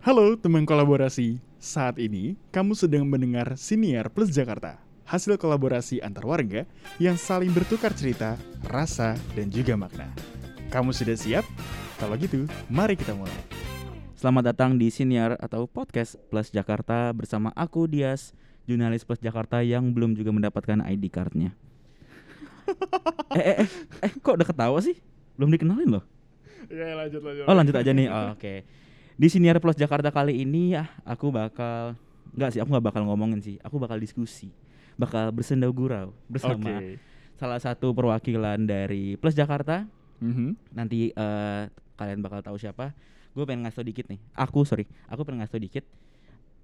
Halo teman kolaborasi, saat ini kamu sedang mendengar Siniar Plus Jakarta, hasil kolaborasi antar warga yang saling bertukar cerita, rasa, dan juga makna. Kamu sudah siap? Kalau gitu, mari kita mulai. Selamat datang di Siniar atau Podcast Plus Jakarta bersama aku Dias, jurnalis Plus Jakarta yang belum juga mendapatkan ID cardnya. eh, eh, eh, eh, kok udah ketawa sih? Belum dikenalin loh. Ya lanjut lanjut. Oh lanjut aja nih. Oh, Oke. Di Siniar Plus Jakarta kali ini ya aku bakal nggak sih aku nggak bakal ngomongin sih. Aku bakal diskusi, bakal bersenda gurau bersama Oke. salah satu perwakilan dari Plus Jakarta. Mhm. Nanti eh, kalian bakal tahu siapa. Gue pengen ngasih tau dikit nih. Aku sorry, aku pengen ngasih tau dikit.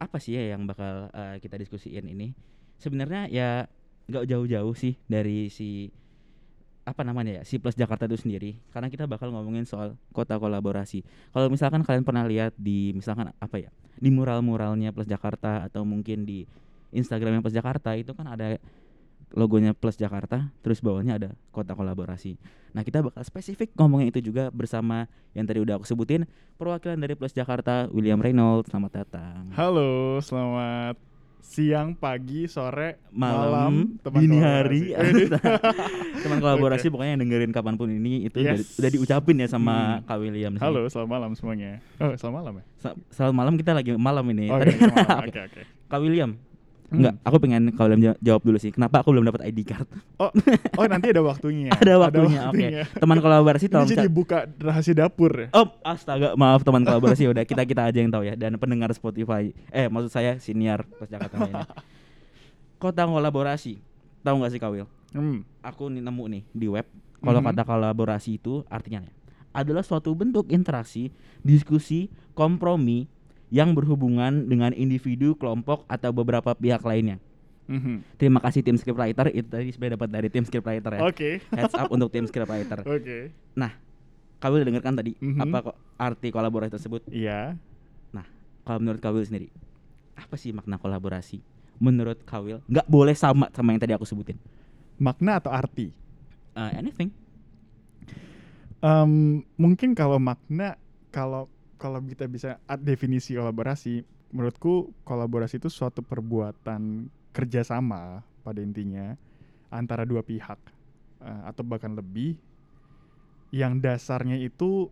Apa sih ya yang bakal eh, kita diskusiin ini? Sebenarnya ya nggak jauh-jauh sih dari si apa namanya ya si Plus Jakarta itu sendiri karena kita bakal ngomongin soal kota kolaborasi. Kalau misalkan kalian pernah lihat di misalkan apa ya di mural-muralnya Plus Jakarta atau mungkin di Instagramnya Plus Jakarta itu kan ada logonya Plus Jakarta terus bawahnya ada kota kolaborasi. Nah kita bakal spesifik ngomongin itu juga bersama yang tadi udah aku sebutin perwakilan dari Plus Jakarta William Reynolds. Selamat datang. Halo, selamat siang, pagi, sore, malam, teman dini hari teman kolaborasi pokoknya yang dengerin kapan pun ini itu udah, Yes. udah diucapin ya sama Hmm. Kak William sih. Halo, selamat malam semuanya. Oh, selamat malam ya? Sa- selamat malam kita lagi malam ini. Oh, iya, malam. Oke. Oke, oke. Kak William. Enggak, aku pengen ja- jawab dulu sih. Kenapa aku belum dapat ID card? Oh, oh nanti ada waktunya. Ada waktunya. Oke. Teman kolaborasi Ini tolong jadi cat- buka rahasia dapur ya? Oh, astaga, maaf teman kolaborasi udah kita kita aja yang tahu ya dan pendengar Spotify. Eh, maksud saya senior Plus Jakarta ini. Kota kolaborasi. Tahu nggak sih Kak Wil? Hmm. Aku nih nemu nih di web kalau Mhm. kata kolaborasi itu artinya ya, adalah suatu bentuk interaksi, diskusi, kompromi yang berhubungan dengan individu, kelompok atau beberapa pihak lainnya. Mhm. Terima kasih tim scriptwriter itu tadi sebenarnya dapat dari tim scriptwriter ya. Oke. Heads up untuk tim scriptwriter. Oke. Kau udah dengarkan tadi Mhm. apa kok arti kolaborasi tersebut? Iya. Kalau menurut Kawil sendiri, apa sih makna kolaborasi? Menurut Kawil, nggak boleh sama sama yang tadi aku sebutin. Makna atau arti? Uh, anything? Em, mungkin kalau makna kalau kalau kita bisa definisi kolaborasi, menurutku kolaborasi itu suatu perbuatan kerjasama pada intinya antara dua pihak eh, atau bahkan lebih yang dasarnya itu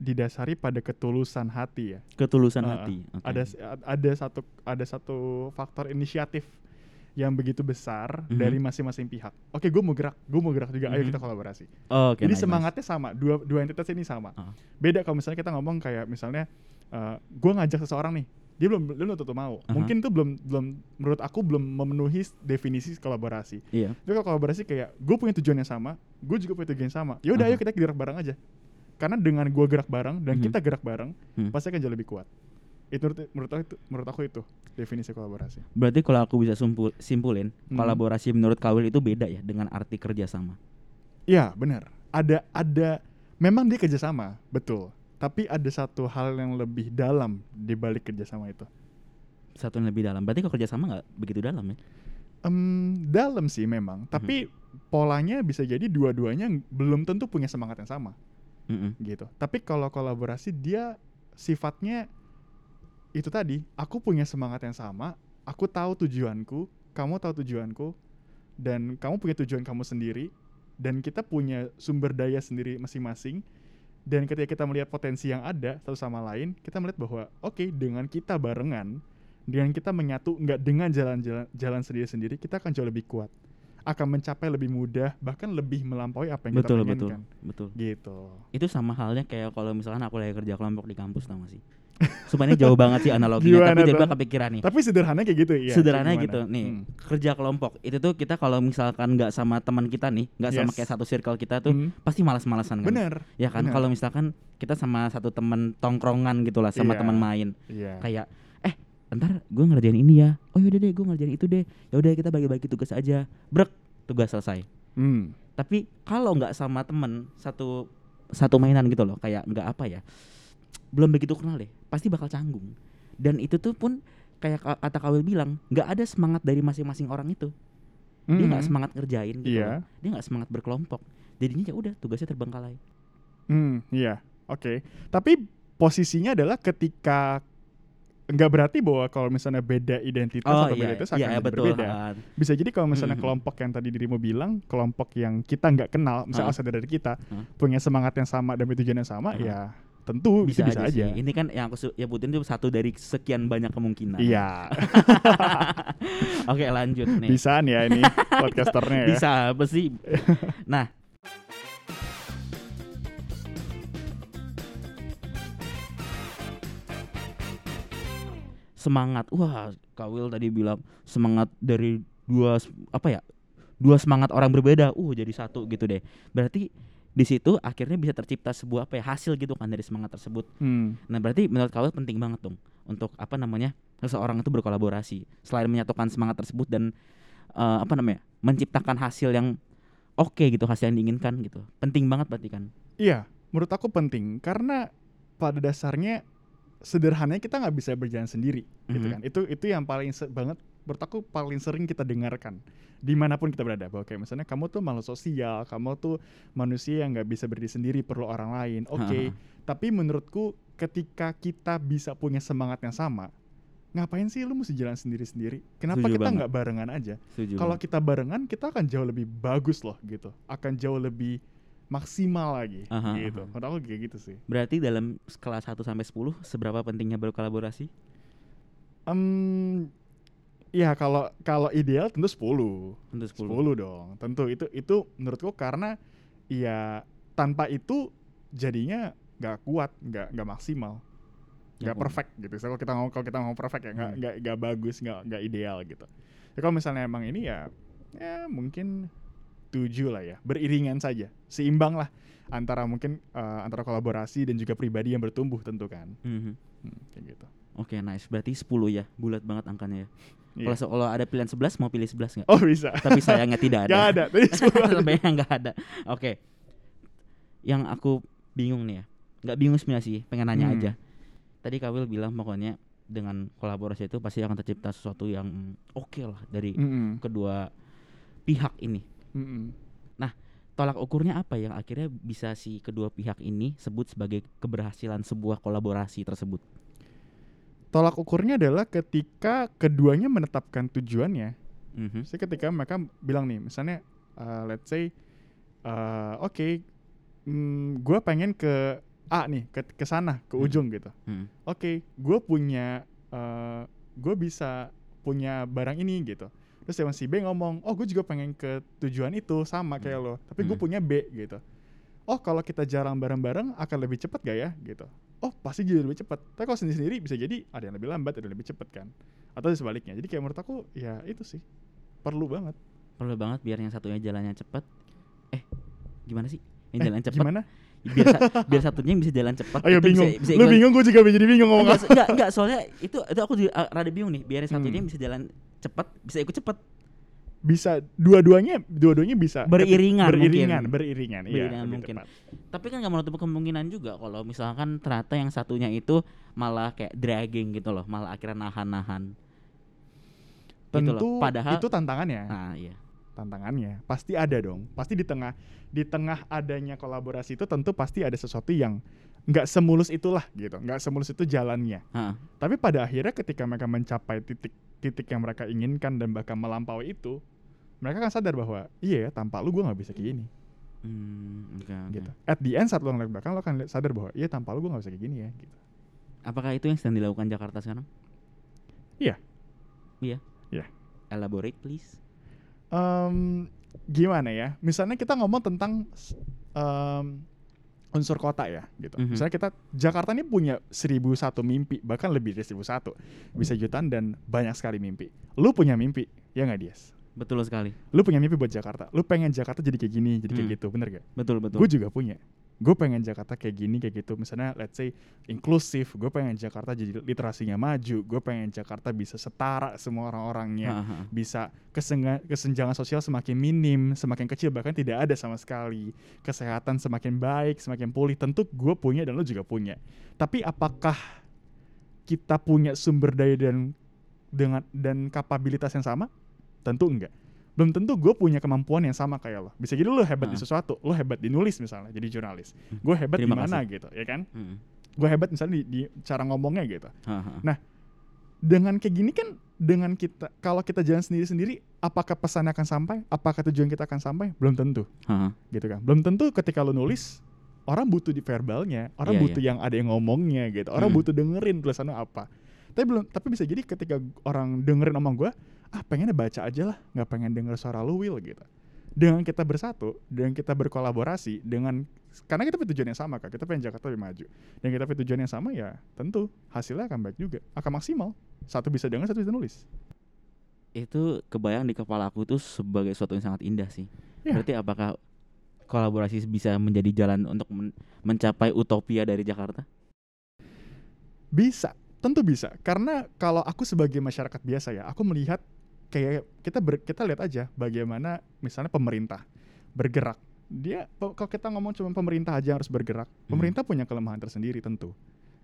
didasari pada ketulusan hati ya. Ketulusan Uh, hati. Oke. Ada ada satu ada satu faktor inisiatif yang begitu besar Mhm. dari masing-masing pihak. Oke, gue mau gerak, gue mau gerak juga. Ayo Mhm. kita kolaborasi. Oh, Oke. Jadi nice, nice. semangatnya sama, dua dua entitas ini sama. Ah. Beda kalau misalnya kita ngomong kayak misalnya gue ngajak seseorang nih, dia belum belum tentu mau. Aha. Mungkin itu belum belum menurut aku belum memenuhi definisi kolaborasi. Iya. Tapi kalau kolaborasi kayak gue punya tujuan yang sama, gue juga punya tujuan yang sama. Ya udah Aha. ayo kita gerak bareng aja. Karena dengan gue gerak bareng dan Mhm. kita gerak bareng, Hmm. pasti akan jauh lebih kuat. Itu menurut menurut aku itu, menurut aku itu definisi kolaborasi. Berarti kalau aku bisa sumpul, simpulin, Hmm. kolaborasi menurut Kawil itu beda ya dengan arti kerjasama. Iya benar. Ada ada memang dia kerjasama betul. Tapi ada satu hal yang lebih dalam di balik kerjasama itu. Satu yang lebih dalam. Berarti kalau kerjasama nggak begitu dalam ya? Em, dalam sih memang. Tapi polanya bisa jadi dua-duanya belum tentu punya semangat yang sama Mm-mm. gitu. Tapi kalau kolaborasi dia sifatnya itu tadi. Aku punya semangat yang sama. Aku tahu tujuanku. Kamu tahu tujuanku. Dan kamu punya tujuan kamu sendiri. Dan kita punya sumber daya sendiri masing-masing. Dan ketika kita melihat potensi yang ada satu sama lain, kita melihat bahwa oke dengan kita barengan, dengan kita menyatu nggak dengan jalan-jalan jalan sendiri-sendiri, kita akan jauh lebih kuat, akan mencapai lebih mudah, bahkan lebih melampaui apa yang Betul, kita betul, inginkan. betul. Gitu. Itu sama halnya kayak kalau misalkan aku lagi kerja kelompok di kampus tau gak sih? Sebenarnya jauh banget sih analoginya, Gimana tapi tuh? kepikiran nih. Tapi sederhana kayak gitu ya. Sederhana gimana? gitu nih, Hmm. kerja kelompok itu tuh kita kalau misalkan nggak sama teman kita nih, nggak sama Yes. kayak satu circle kita tuh, Hmm. pasti malas-malasan kan? Bener. Ya kan kalau misalkan kita sama satu teman tongkrongan gitu lah, sama Iya. teman main, Iya. kayak eh ntar gue ngerjain ini ya, oh yaudah deh gue ngerjain itu deh, ya udah kita bagi-bagi tugas aja, brek tugas selesai. Hmm. Tapi kalau nggak sama temen satu satu mainan gitu loh, kayak nggak apa ya, belum begitu kenal deh, pasti bakal canggung. Dan itu tuh pun kayak ka- kata Kawil bilang, nggak ada semangat dari masing-masing orang itu. Dia nggak Hmm. semangat ngerjain gitu. Loh. Dia nggak semangat berkelompok. Jadinya ya udah tugasnya terbengkalai. Hmm, iya. Oke. Tapi posisinya adalah ketika nggak berarti bahwa kalau misalnya beda identitas Oh atau iya, beda iya, akan iya, betul. berbeda. Bisa jadi kalau misalnya Mhm. kelompok yang tadi dirimu bilang, kelompok yang kita nggak kenal, misalnya Ah. outsider dari kita, punya semangat yang sama dan tujuan yang sama, Ah. ya tentu bisa, bisa, bisa aja, sih. Ini kan yang aku se- nyebutin itu satu dari sekian banyak kemungkinan. Iya, Oke lanjut nih. bisaan ya ini podcasternya ya. Bisa apa sih? nah. Semangat. Wah, Kawil tadi bilang semangat dari dua apa ya? Dua semangat orang berbeda. Uh, jadi satu gitu deh. Berarti di situ akhirnya bisa tercipta sebuah apa ya hasil gitu kan dari semangat tersebut. Hmm. Nah berarti menurut Kawil penting banget dong untuk apa namanya seseorang itu berkolaborasi selain menyatukan semangat tersebut dan eh, apa namanya menciptakan hasil yang oke gitu hasil yang diinginkan gitu penting banget berarti kan Iya, menurut aku penting karena pada dasarnya sederhananya kita nggak bisa berjalan sendiri, gitu Mhm. kan? Itu itu yang paling banget menurut aku paling sering kita dengarkan di mana pun kita berada bahwa kayak misalnya kamu tuh makhluk sosial, kamu tuh manusia yang nggak bisa berdiri sendiri perlu orang lain. Oke, tapi menurutku ketika kita bisa punya semangat yang sama, ngapain sih lu mesti jalan sendiri-sendiri? Kenapa Setuju kita nggak barengan aja? Kalau kita barengan kita akan jauh lebih bagus loh gitu akan jauh lebih maksimal lagi Aha, gitu aha. menurut aku kayak gitu sih berarti dalam skala 1 sampai 10 seberapa pentingnya berkolaborasi Em, ya kalau kalau ideal tentu 10 untuk 10 10 dong tentu. Itu itu menurutku karena ya tanpa itu jadinya nggak kuat nggak nggak maksimal. Nggak kuat. perfect gitu. So, kalau kita ngomong kalau kita ngomong perfect ya nggak Hmm. nggak nggak bagus nggak nggak ideal gitu. Ya kalau misalnya emang ini ya ya mungkin tujuh lah ya. Beriringan saja seimbang lah antara mungkin eh, antara kolaborasi dan juga pribadi yang bertumbuh tentu kan. Mhm. Hmm, kayak gitu oke nice. Berarti 10 ya bulat banget angkanya ya. Iya. kalau ada pilihan 11 mau pilih 11 nggak? Oh bisa. Tapi sayangnya tidak ada. Gak ada tadi aja. sampai yang nggak ada. Oke. Yang aku bingung nih ya. Nggak bingung sebenarnya sih pengen nanya Hmm. aja. Tadi Kawil bilang pokoknya dengan kolaborasi itu pasti akan tercipta sesuatu yang oke lah dari Mm-mm, kedua pihak ini. Mm-mm. tolak ukurnya apa yang akhirnya bisa si kedua pihak ini sebut sebagai keberhasilan sebuah kolaborasi tersebut tolak ukurnya adalah ketika keduanya menetapkan tujuannya Mhm. Jadi ketika mereka bilang nih, misalnya, uh, let's say, uh, oke, gue pengen ke A nih, ke ke sana, ke Hmm. ujung gitu. Mhm. Oke, gue punya, gue bisa punya barang ini gitu. Terus yang si B ngomong, oh gue juga pengen ke tujuan itu sama kayak lo, tapi gue Hmm. punya B gitu. Oh kalau kita jarang bareng-bareng akan lebih cepat gak ya gitu. Oh pasti jadi lebih cepat. Tapi kalau sendiri-sendiri bisa jadi ada yang lebih lambat, ada yang lebih cepat kan. Atau sebaliknya. Jadi kayak menurut aku ya itu sih perlu banget. perlu banget biar yang satunya jalannya cepat eh gimana sih yang Eh, jalan cepat Gimana? biar sa- biar satunya bisa jalan cepat Ayo itu bisa- bingung. bisa Lu bingung, gue juga jadi bingung ngomong enggak, enggak, enggak, soalnya itu itu aku juga rada bingung nih biar yang satunya Hmm. bisa jalan cepat bisa ikut cepat Bisa dua-duanya, dua-duanya bisa. Beriringan beriringan, mungkin. beriringan, iya. Beriringan lebih mungkin. tepat. tapi kan nggak menutup kemungkinan juga kalau misalkan ternyata yang satunya itu malah kayak dragging gitu loh malah akhirnya nahan-nahan Gitu loh. Tentu Padahal- itu tantangannya. nah iya tantangannya pasti ada dong pasti di tengah di tengah adanya kolaborasi itu tentu pasti ada sesuatu yang nggak semulus itulah gitu. Nggak semulus itu jalannya. Heeh. tapi pada akhirnya ketika mereka mencapai titik titik yang mereka inginkan dan bahkan melampaui itu mereka akan sadar bahwa iya ya tanpa lu gue nggak bisa kayak gini. Hmm, oke, oke. gitu. At the end saat lu ngeliat belakang lu akan sadar bahwa iya tanpa lu gue nggak bisa kayak gini ya gitu. Apakah itu yang sedang dilakukan Jakarta sekarang? Iya. iya? Iya. elaborate please. Em, gimana ya? Misalnya kita ngomong tentang em, unsur kota ya gitu. Mhm. misalnya kita Jakarta ini punya seribu satu mimpi bahkan lebih dari seribu satu. Bisa jutaan dan banyak sekali mimpi. Lu punya mimpi ya nggak Dias? Betul sekali. Lu punya mimpi buat Jakarta. Lu pengen Jakarta jadi kayak gini jadi kayak Hmm. gitu bener gak betul betul. Gue juga punya gue pengen Jakarta kayak gini kayak gitu misalnya let's say inklusif gue pengen Jakarta jadi literasinya maju gue pengen Jakarta bisa setara semua orang-orangnya ha. bisa kesenga- kesenjangan sosial semakin minim, semakin kecil bahkan tidak ada sama sekali. Kesehatan semakin baik, semakin pulih. Tentu gue punya dan lo juga punya. Tapi apakah kita punya sumber daya dan dengan dan kapabilitas yang sama? Tentu enggak. Belum tentu gue punya kemampuan yang sama kayak lo. Bisa jadi lo hebat di Ah. sesuatu, lo hebat di nulis misalnya, jadi jurnalis. Gue hebat di mana gitu, ya kan? Mm-mm. gue hebat misalnya di, di cara ngomongnya gitu Ha-ha. dengan kayak gini kan dengan kita kalau kita jalan sendiri-sendiri apakah pesannya akan sampai apakah tujuan kita akan sampai belum tentu Ha-ha. gitu kan belum tentu ketika lo nulis orang butuh di verbalnya orang Iya, butuh yang ada yang ngomongnya gitu orang Hmm. butuh dengerin tulisannya apa tapi belum tapi bisa jadi ketika orang dengerin omong gue ah pengennya baca aja lah nggak pengen denger suara lu will gitu dengan kita bersatu dengan kita berkolaborasi dengan karena kita punya tujuan yang sama kak kita pengen Jakarta lebih maju dan kita punya tujuan yang sama ya tentu hasilnya akan baik juga akan maksimal satu bisa dengar satu bisa nulis Itu kebayang di kepala aku tuh sebagai suatu yang sangat indah sih. Iya. Berarti apakah kolaborasi bisa menjadi jalan untuk men- mencapai utopia dari Jakarta? Bisa, tentu bisa. Karena kalau aku sebagai masyarakat biasa ya, aku melihat kayak kita ber- kita lihat aja bagaimana misalnya pemerintah bergerak. Dia kalau kita ngomong cuma pemerintah aja harus bergerak, Hmm. pemerintah punya kelemahan tersendiri tentu.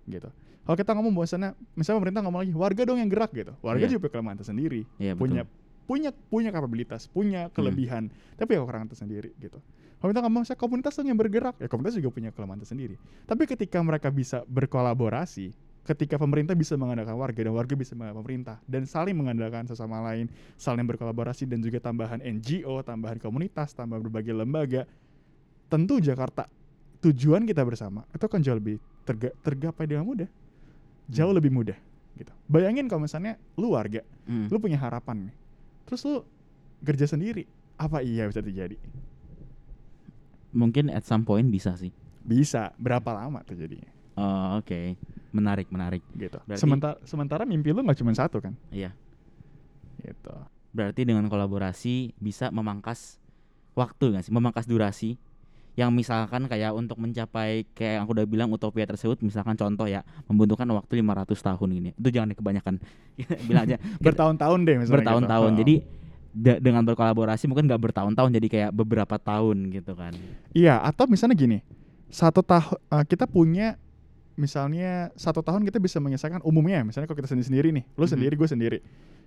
Gitu. Kalau kita ngomong bahwasannya misalnya pemerintah ngomong lagi warga dong yang gerak gitu. Warga Iya. juga punya kelemahan tersendiri. Iya punya betul. punya punya kapabilitas, Hmm. punya kelebihan, tapi ya kekurangan tersendiri gitu. Kalau kita ngomong saya komunitas dong yang bergerak, ya komunitas juga punya kelemahan tersendiri. Tapi ketika mereka bisa berkolaborasi, ketika pemerintah bisa mengandalkan warga dan warga bisa mengandalkan pemerintah dan saling mengandalkan sesama lain, saling berkolaborasi dan juga tambahan NGO, tambahan komunitas, tambahan berbagai lembaga, tentu Jakarta tujuan kita bersama itu akan jauh lebih terga- tergapai dengan mudah, jauh Hmm. lebih mudah gitu. Bayangin kalau misalnya lu warga, Hmm. lu punya harapan nih, terus lu kerja sendiri, apa iya bisa terjadi? Mungkin at some point bisa sih. Bisa, berapa lama terjadinya? Oh, Oke, menarik menarik. Gitu. Berarti- Sementara sementara mimpi lu nggak cuma satu kan? Iya. Gitu. Berarti dengan kolaborasi bisa memangkas waktu nggak sih? Memangkas durasi yang misalkan kayak untuk mencapai kayak yang aku udah bilang utopia tersebut misalkan contoh ya membutuhkan waktu 500 tahun ini. Itu jangan kebanyakan. bilang aja Bertahun-tahun deh misalnya. bertahun-tahun. gitu. Jadi da- dengan berkolaborasi mungkin nggak bertahun-tahun jadi kayak beberapa tahun gitu kan. Iya, atau misalnya gini, satu tahun kita punya misalnya satu tahun kita bisa menyelesaikan umumnya, misalnya kalau kita sendiri sendiri nih, lu Mhm. sendiri, gue sendiri,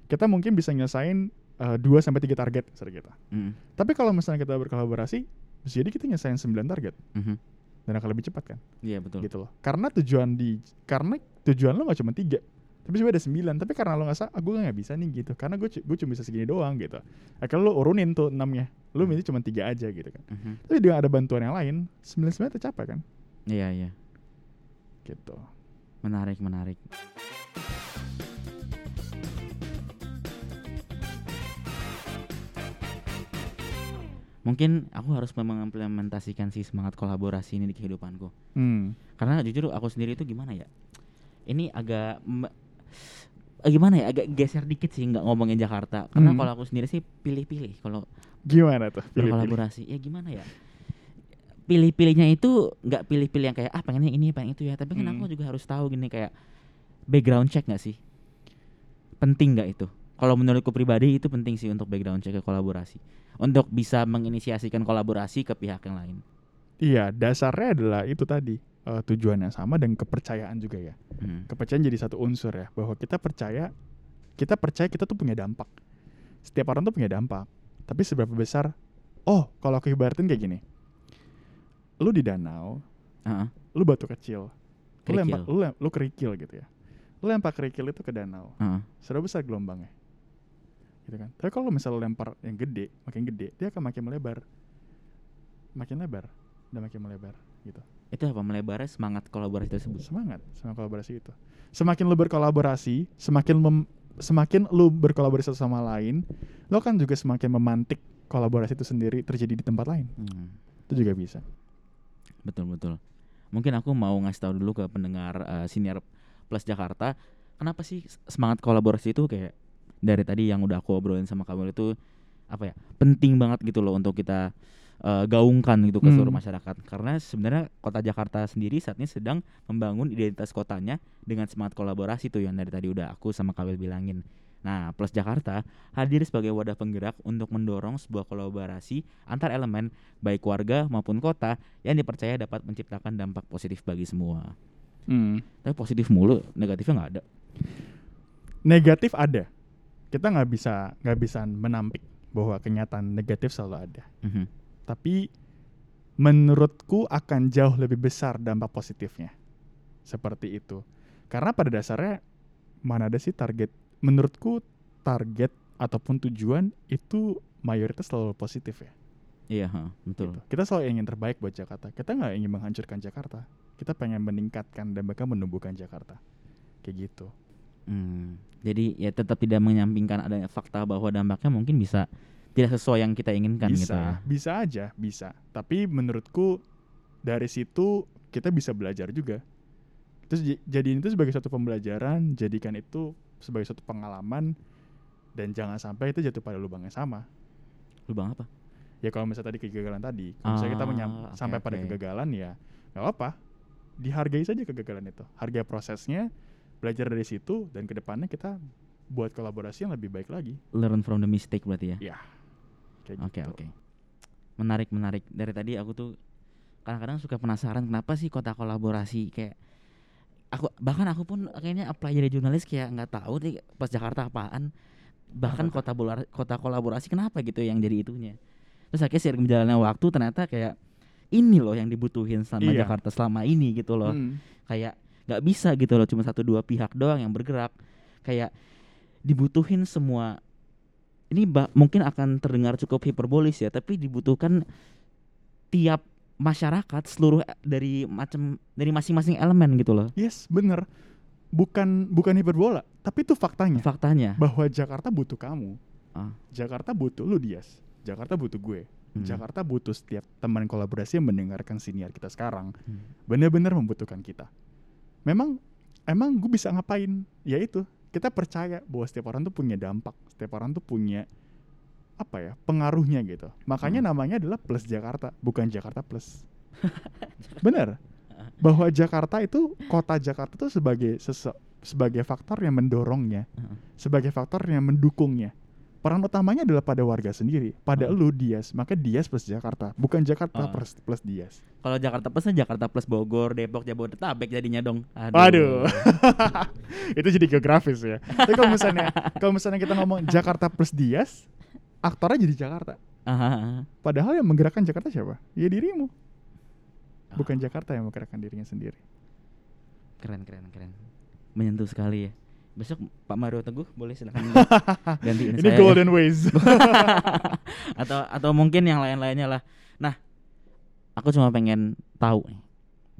kita mungkin bisa nyelesain 2 sampai tiga target misalnya kita. Mm, Tapi kalau misalnya kita berkolaborasi, bisa jadi kita nyelesain 9 target mhm. dan akan lebih cepat kan, Iya betul. gitu loh. Karena tujuan di, karena tujuan lo nggak cuma tiga, tapi sebenarnya ada 9 tapi karena lo nggak ah, gue nggak bisa nih gitu, karena gue gue cuma bisa segini doang gitu. Akhirnya lo urunin tuh enamnya, lo milih cuma tiga aja gitu kan. Mhm. Tapi dengan ada bantuan yang lain, 99 tercapai kan? Iya iya. Gitu. Menarik menarik. Mungkin aku harus mengimplementasikan si semangat kolaborasi ini di kehidupanku. Hmm. Karena jujur aku sendiri itu gimana ya? Ini agak eh, gimana ya? Agak geser dikit sih nggak ngomongin Jakarta. Karena Hmm. kalau aku sendiri sih pilih-pilih kalau Gimana tuh? Pilih-pilih. berkolaborasi. Ya gimana ya? Pilih-pilihnya itu nggak pilih-pilih yang kayak ah pengennya ini pengen itu ya. Tapi kan Hmm. aku juga harus tahu gini kayak background check nggak sih? Penting nggak itu? Kalau menurutku pribadi itu penting sih untuk background check ke kolaborasi. Untuk bisa menginisiasikan kolaborasi ke pihak yang lain. Iya, dasarnya adalah itu tadi eh, tujuan yang sama dan kepercayaan juga ya. Hmm. Kepercayaan jadi satu unsur ya, bahwa kita percaya, kita percaya kita tuh punya dampak. Setiap orang tuh punya dampak. Tapi seberapa besar? Oh, kalau aku ibaratin kayak gini. Lu di danau, Heeh. lu batu kecil, lu lempar, Kerikil. lu, lem- lu kerikil gitu ya. Lu lempar kerikil itu ke danau. Heeh. Seberapa besar gelombangnya? Gitu kan. Tapi kalau misalnya lu lempar yang gede, makin gede, dia akan makin melebar. Makin lebar dan makin melebar gitu. Itu apa melebarnya semangat kolaborasi tersebut. Semangat, semangat kolaborasi itu. Semakin lu berkolaborasi, semakin mem- semakin lu berkolaborasi satu sama lain, lo kan juga semakin memantik kolaborasi itu sendiri terjadi di tempat lain. Hmm. Itu juga bisa. Betul betul. Mungkin aku mau ngasih tahu dulu ke pendengar eh, senior plus Jakarta, kenapa sih semangat kolaborasi itu kayak dari tadi yang udah aku obrolin sama kamu itu apa ya penting banget gitu loh untuk kita eh, gaungkan gitu ke seluruh Hmm. masyarakat. Karena sebenarnya kota Jakarta sendiri saat ini sedang membangun identitas kotanya dengan semangat kolaborasi tuh yang dari tadi udah aku sama Kawil bilangin. Nah, Plus Jakarta hadir sebagai wadah penggerak untuk mendorong sebuah kolaborasi antar elemen baik warga maupun kota yang dipercaya dapat menciptakan dampak positif bagi semua. Hmm. Tapi positif mulu, negatifnya nggak ada. Negatif ada. Kita nggak bisa nggak bisa menampik bahwa kenyataan negatif selalu ada. Mhm. Tapi menurutku akan jauh lebih besar dampak positifnya. seperti itu. Karena pada dasarnya mana ada sih target? Menurutku target ataupun tujuan itu mayoritas selalu positif ya. Iya, ha, betul. gitu. Kita selalu ingin terbaik buat Jakarta. Kita nggak ingin menghancurkan Jakarta. Kita pengen meningkatkan dan bahkan menumbuhkan Jakarta. Kayak gitu. Hmm, jadi ya tetap tidak menyampingkan adanya fakta bahwa dampaknya mungkin bisa tidak sesuai yang kita inginkan bisa, gitu ya. bisa aja, bisa. Tapi menurutku dari situ kita bisa belajar juga. Terus jadiin itu sebagai satu pembelajaran, jadikan itu sebagai satu pengalaman dan jangan sampai itu jatuh pada lubang yang sama. Lubang apa? Ya kalau misalnya tadi kegagalan tadi, kalau misalnya kita Ah, oke, sampai pada oke. kegagalan ya nggak apa, dihargai saja kegagalan itu, hargai prosesnya, belajar dari situ dan ke depannya kita buat kolaborasi yang lebih baik lagi. Learn from the mistake berarti ya. Ya, kayak Oke gitu. oke. Menarik menarik. Dari tadi aku tuh kadang-kadang suka penasaran kenapa sih kota kolaborasi kayak aku bahkan aku pun kayaknya apply jadi jurnalis kayak nggak tahu nih pas Jakarta apaan. Bahkan kota bola, kota kolaborasi kenapa gitu yang jadi itunya. Terus akhirnya seiring berjalannya waktu ternyata kayak ini loh yang dibutuhin sama Iya. Jakarta selama ini gitu loh. Hmm. Kayak nggak bisa gitu loh cuma satu dua pihak doang yang bergerak. Kayak dibutuhin semua ini ba- mungkin akan terdengar cukup hiperbolis ya, tapi dibutuhkan tiap masyarakat seluruh e- dari macam dari masing-masing elemen gitu loh. Yes, bener. Bukan bukan hiperbola, tapi itu faktanya Faktanya. bahwa Jakarta butuh kamu. Ah. Jakarta butuh lu Dias. Jakarta butuh gue. Hmm. Jakarta butuh setiap teman kolaborasi yang mendengarkan siniar kita sekarang. Hmm. Bener-bener membutuhkan kita. Memang emang gue bisa ngapain? Ya itu, kita percaya bahwa setiap orang tuh punya dampak, setiap orang tuh punya apa ya pengaruhnya gitu. Makanya Hmm. namanya adalah Plus Jakarta, bukan Jakarta Plus. Bener. Bahwa Jakarta itu kota Jakarta tuh sebagai sese- sebagai faktor yang mendorongnya, Heeh. sebagai faktor yang mendukungnya. Peran utamanya adalah pada warga sendiri, pada Hmm. lu Dias, maka Dias plus Jakarta, bukan Jakarta Ah. plus, plus Dias. Kalau Jakarta Plusnya Jakarta Plus Bogor, Depok, Jabodetabek jadinya dong. Waduh. itu jadi geografis ya. Tapi kalau misalnya kalau misalnya kita ngomong Jakarta plus Dias, aktornya jadi Jakarta. Ah, Padahal yang menggerakkan Jakarta siapa? Ya dirimu. Bukan Ah. Jakarta yang menggerakkan dirinya sendiri. keren keren keren. Menyentuh sekali ya. Besok Pak Mario Teguh boleh silakan gantiin Ini saya. ya. golden ways. atau atau mungkin yang lain-lainnya lah. Nah, aku cuma pengen tahu nih.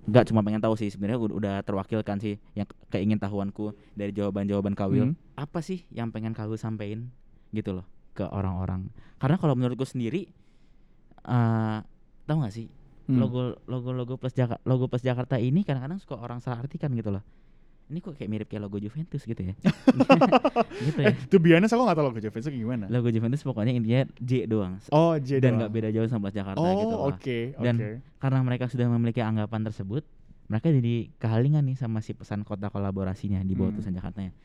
Enggak cuma pengen tahu sih sebenarnya udah, terwakilkan sih yang ke- keingin tahuanku dari jawaban-jawaban Kawil. Hmm. Apa sih yang pengen Kawil sampein gitu loh ke orang-orang? Karena kalau menurutku sendiri eh tahu nggak sih Hmm. logo logo logo plus Jakarta logo plus Jakarta ini kadang-kadang suka orang salah artikan gitu loh. Ini kok kayak mirip kayak logo Juventus gitu ya. gitu ya. Eh, be honest, aku gak tau logo Juventus itu gimana. Logo Juventus pokoknya intinya J doang. Oh, J dan nggak beda jauh sama Plus Jakarta Oh, gitu loh. oke, Dan oke. Karena mereka sudah memiliki anggapan tersebut, mereka jadi kehalingan nih sama si pesan kota kolaborasinya di bawah Hmm. tulisan Jakartanya.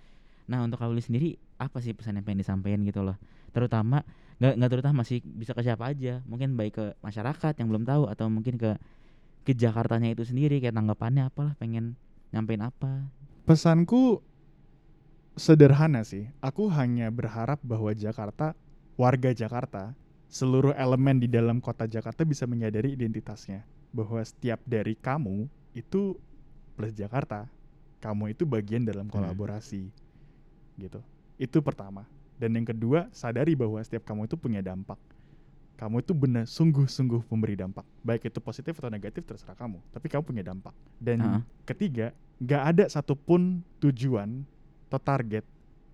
Nah untuk Kawili sendiri apa sih pesan yang pengen disampaikan gitu loh? Terutama nggak nggak terutama sih bisa ke siapa aja, mungkin baik ke masyarakat yang belum tahu atau mungkin ke ke Jakartanya itu sendiri kayak tanggapannya apalah pengen nyampein apa Pesanku sederhana sih. Aku hanya berharap bahwa Jakarta, warga Jakarta, seluruh elemen di dalam kota Jakarta bisa menyadari identitasnya. Bahwa setiap dari kamu itu plus Jakarta. Kamu itu bagian dalam kolaborasi. Gitu. Itu pertama. Dan yang kedua, sadari bahwa setiap kamu itu punya dampak. Kamu itu benar sungguh-sungguh memberi dampak. Baik itu positif atau negatif terserah kamu. Tapi kamu punya dampak. Dan Ah. ketiga, nggak ada satupun tujuan atau target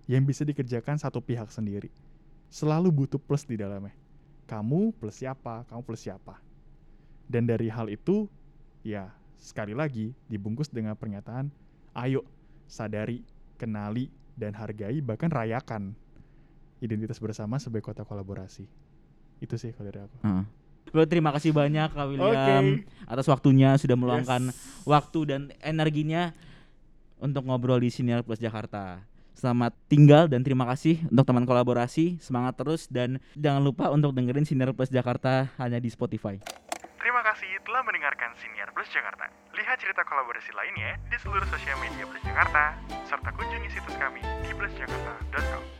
yang bisa dikerjakan satu pihak sendiri. Selalu butuh plus di dalamnya. Kamu plus siapa, kamu plus siapa. Dan dari hal itu, ya sekali lagi dibungkus dengan pernyataan, ayo sadari, kenali, dan hargai, bahkan rayakan identitas bersama sebagai kota kolaborasi. Itu sih kalau dari aku. Heeh. Bro, terima kasih banyak Kak William Oke. atas waktunya sudah meluangkan Yes. waktu dan energinya untuk ngobrol di Siniar Plus Jakarta. Selamat tinggal dan terima kasih untuk teman kolaborasi. Semangat terus dan jangan lupa untuk dengerin Siniar Plus Jakarta hanya di Spotify. Terima kasih telah mendengarkan Siniar Plus Jakarta. Lihat cerita kolaborasi lainnya di seluruh sosial media Plus Jakarta, serta kunjungi situs kami di plusjakarta.com.